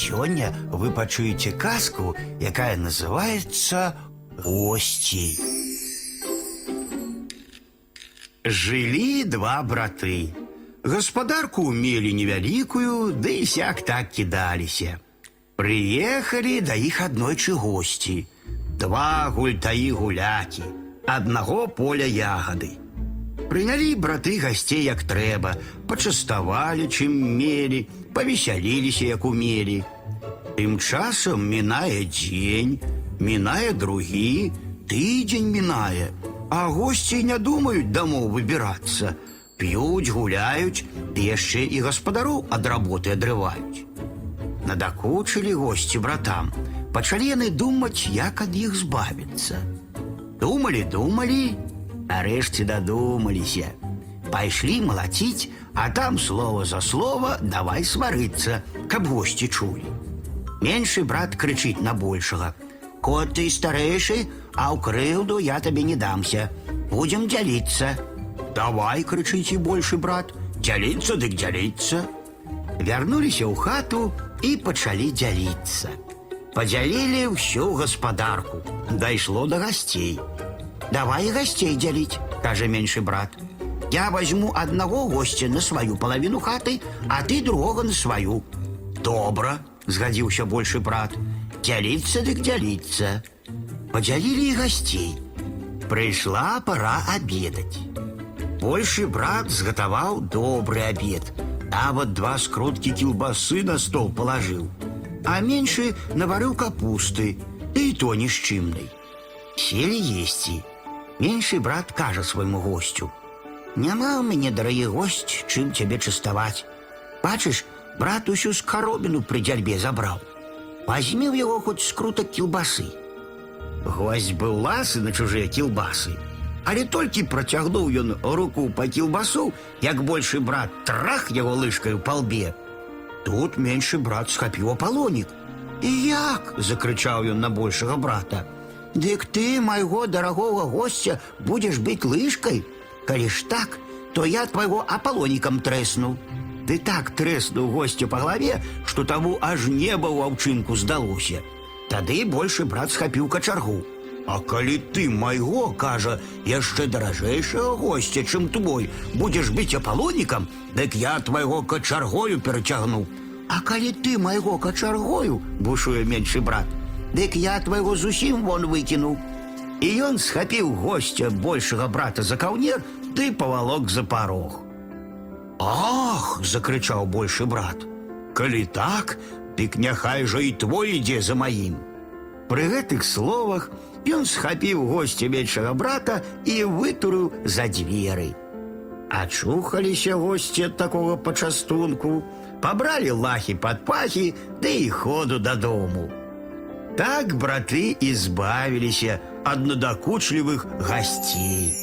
Сёння вы пачуеце казку, якая называется «Гости». Жылі два браты. Гаспадарку мелі невялікую, ды і сяк так кідаліся. Прыехалі да іх аднойчы госці. Два гультаі гулякі, аднаго поля ягады. Прынялі браты гасцей як трэба, пачаставалі, чым мелі, павесяліліся, як умелі. Тым часам мінае дзень, мінае другі, тыдзень мінае, а госці не думаюць дамоў выбірацца. П'юць, гуляюць, ды яшчэ і гаспадароў ад работы адрываюць. Надакучылі госці братам, пачалі яны думаць, як ад іх збавіцца. Думалі, думалі, нарэшце дадумаліся. Пайшлі малаціць, а там слова за слова давай сварыцца, каб госці чулі. Меншы брат крычыць на большага. Кот ты старэйшы, а ў крыўду я табе не дамся. Будзем дзяліцца. Давай, крычыць і большы брат, дзяліцца дык дзяліцца. Вярнуліся ў хату і пачалі дзяліцца. Падзялілі ўсю гаспадарку. Дайшло да гасцей. Давай і гасцей дзяліць, кажа меншы брат. Я возьму аднаго госця на сваю палавіну хаты, а ты другога на сваю. Добра, згадзіўся большы брат. Дзяліцца дык дзяліцца. Падзялілі і гасцей. Прыйшла пора абедаць. Большы брат згатаваў добры абед. Нават два скруткі кілбасы на стол палажыў. А меншы наварыў капусты, ды і то ні з чымнай. Селі есці. Меншы брат кажа свайму госцю: « Няма ў мяне, дарагі госць, чым цябе частаваць. Бачыш, брат усю скаробіну пры дзярбе забраў. Вазьмі ў яго хоць скрутак кілбасы. Гвоздь быў ласы на чужыя кілбасы. Але толькі працягнуў ён руку па кілбасу, як большы брат трах яго лыжкаю па лбе. Тут меншы брат схапіў апалонік. І як? закрычаў ён на большага брата. Дык ты майго дарагога госця будзеш быць лыжкай. Калі ж так, то я твайго апалонікам трэсну. Ты так трэснуў госця па галаве, што таму аж неба ў аўчынку здалося. Тады большы брат схапіў качаргу. А калі ты майго, кажа, яшчэ даражэйшага госця, чым твой, будзеш быць апалонікам, дык я твайго качаргою перацягну. А калі ты майго качаргою, бушуе меншы брат, дык я твайго зусім вон выкіну. І ён схапіў госця большага брата за каўнер, ды павалок за парог. Ах, закрычаў большы брат. Калі так, дык няхай жа і твой ідзе за маім. Пры гэтых словах ён схапіў госця меншага брата і вытурыў за дзверы. Ачухаліся госці ад такога пачастунку, пабралі лахі пад пахі, ды і ходу дадому. Так браты і збавіліся ад надакучлівых гасцей.